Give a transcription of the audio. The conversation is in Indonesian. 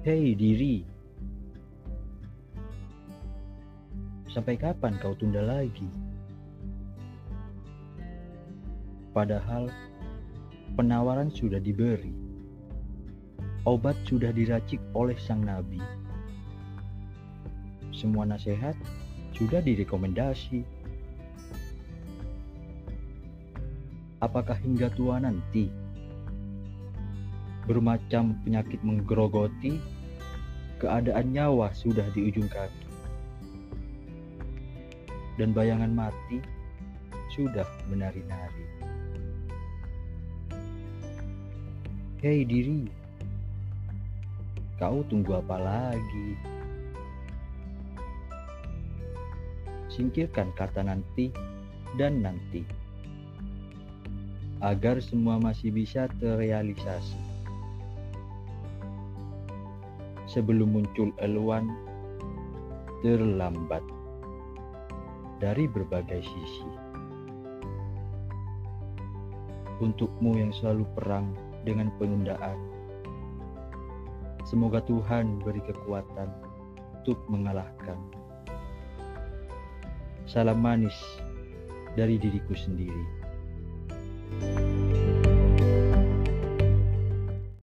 Hei diri, sampai kapan kau tunda lagi? Padahal penawaran sudah diberi, obat sudah diracik oleh sang nabi, semua nasihat sudah direkomendasi. Apakah hingga tua nanti? Bermacam penyakit menggerogoti, keadaan nyawa sudah di ujung kaki. Dan bayangan mati sudah menari-nari. Hei diri, kau tunggu apa lagi? Singkirkan kata nanti dan nanti agar semua masih bisa terrealisasi sebelum muncul eluan terlambat dari berbagai sisi. Untukmu yang selalu perang dengan penundaan, semoga Tuhan beri kekuatan untuk mengalahkan. Salam manis dari diriku sendiri.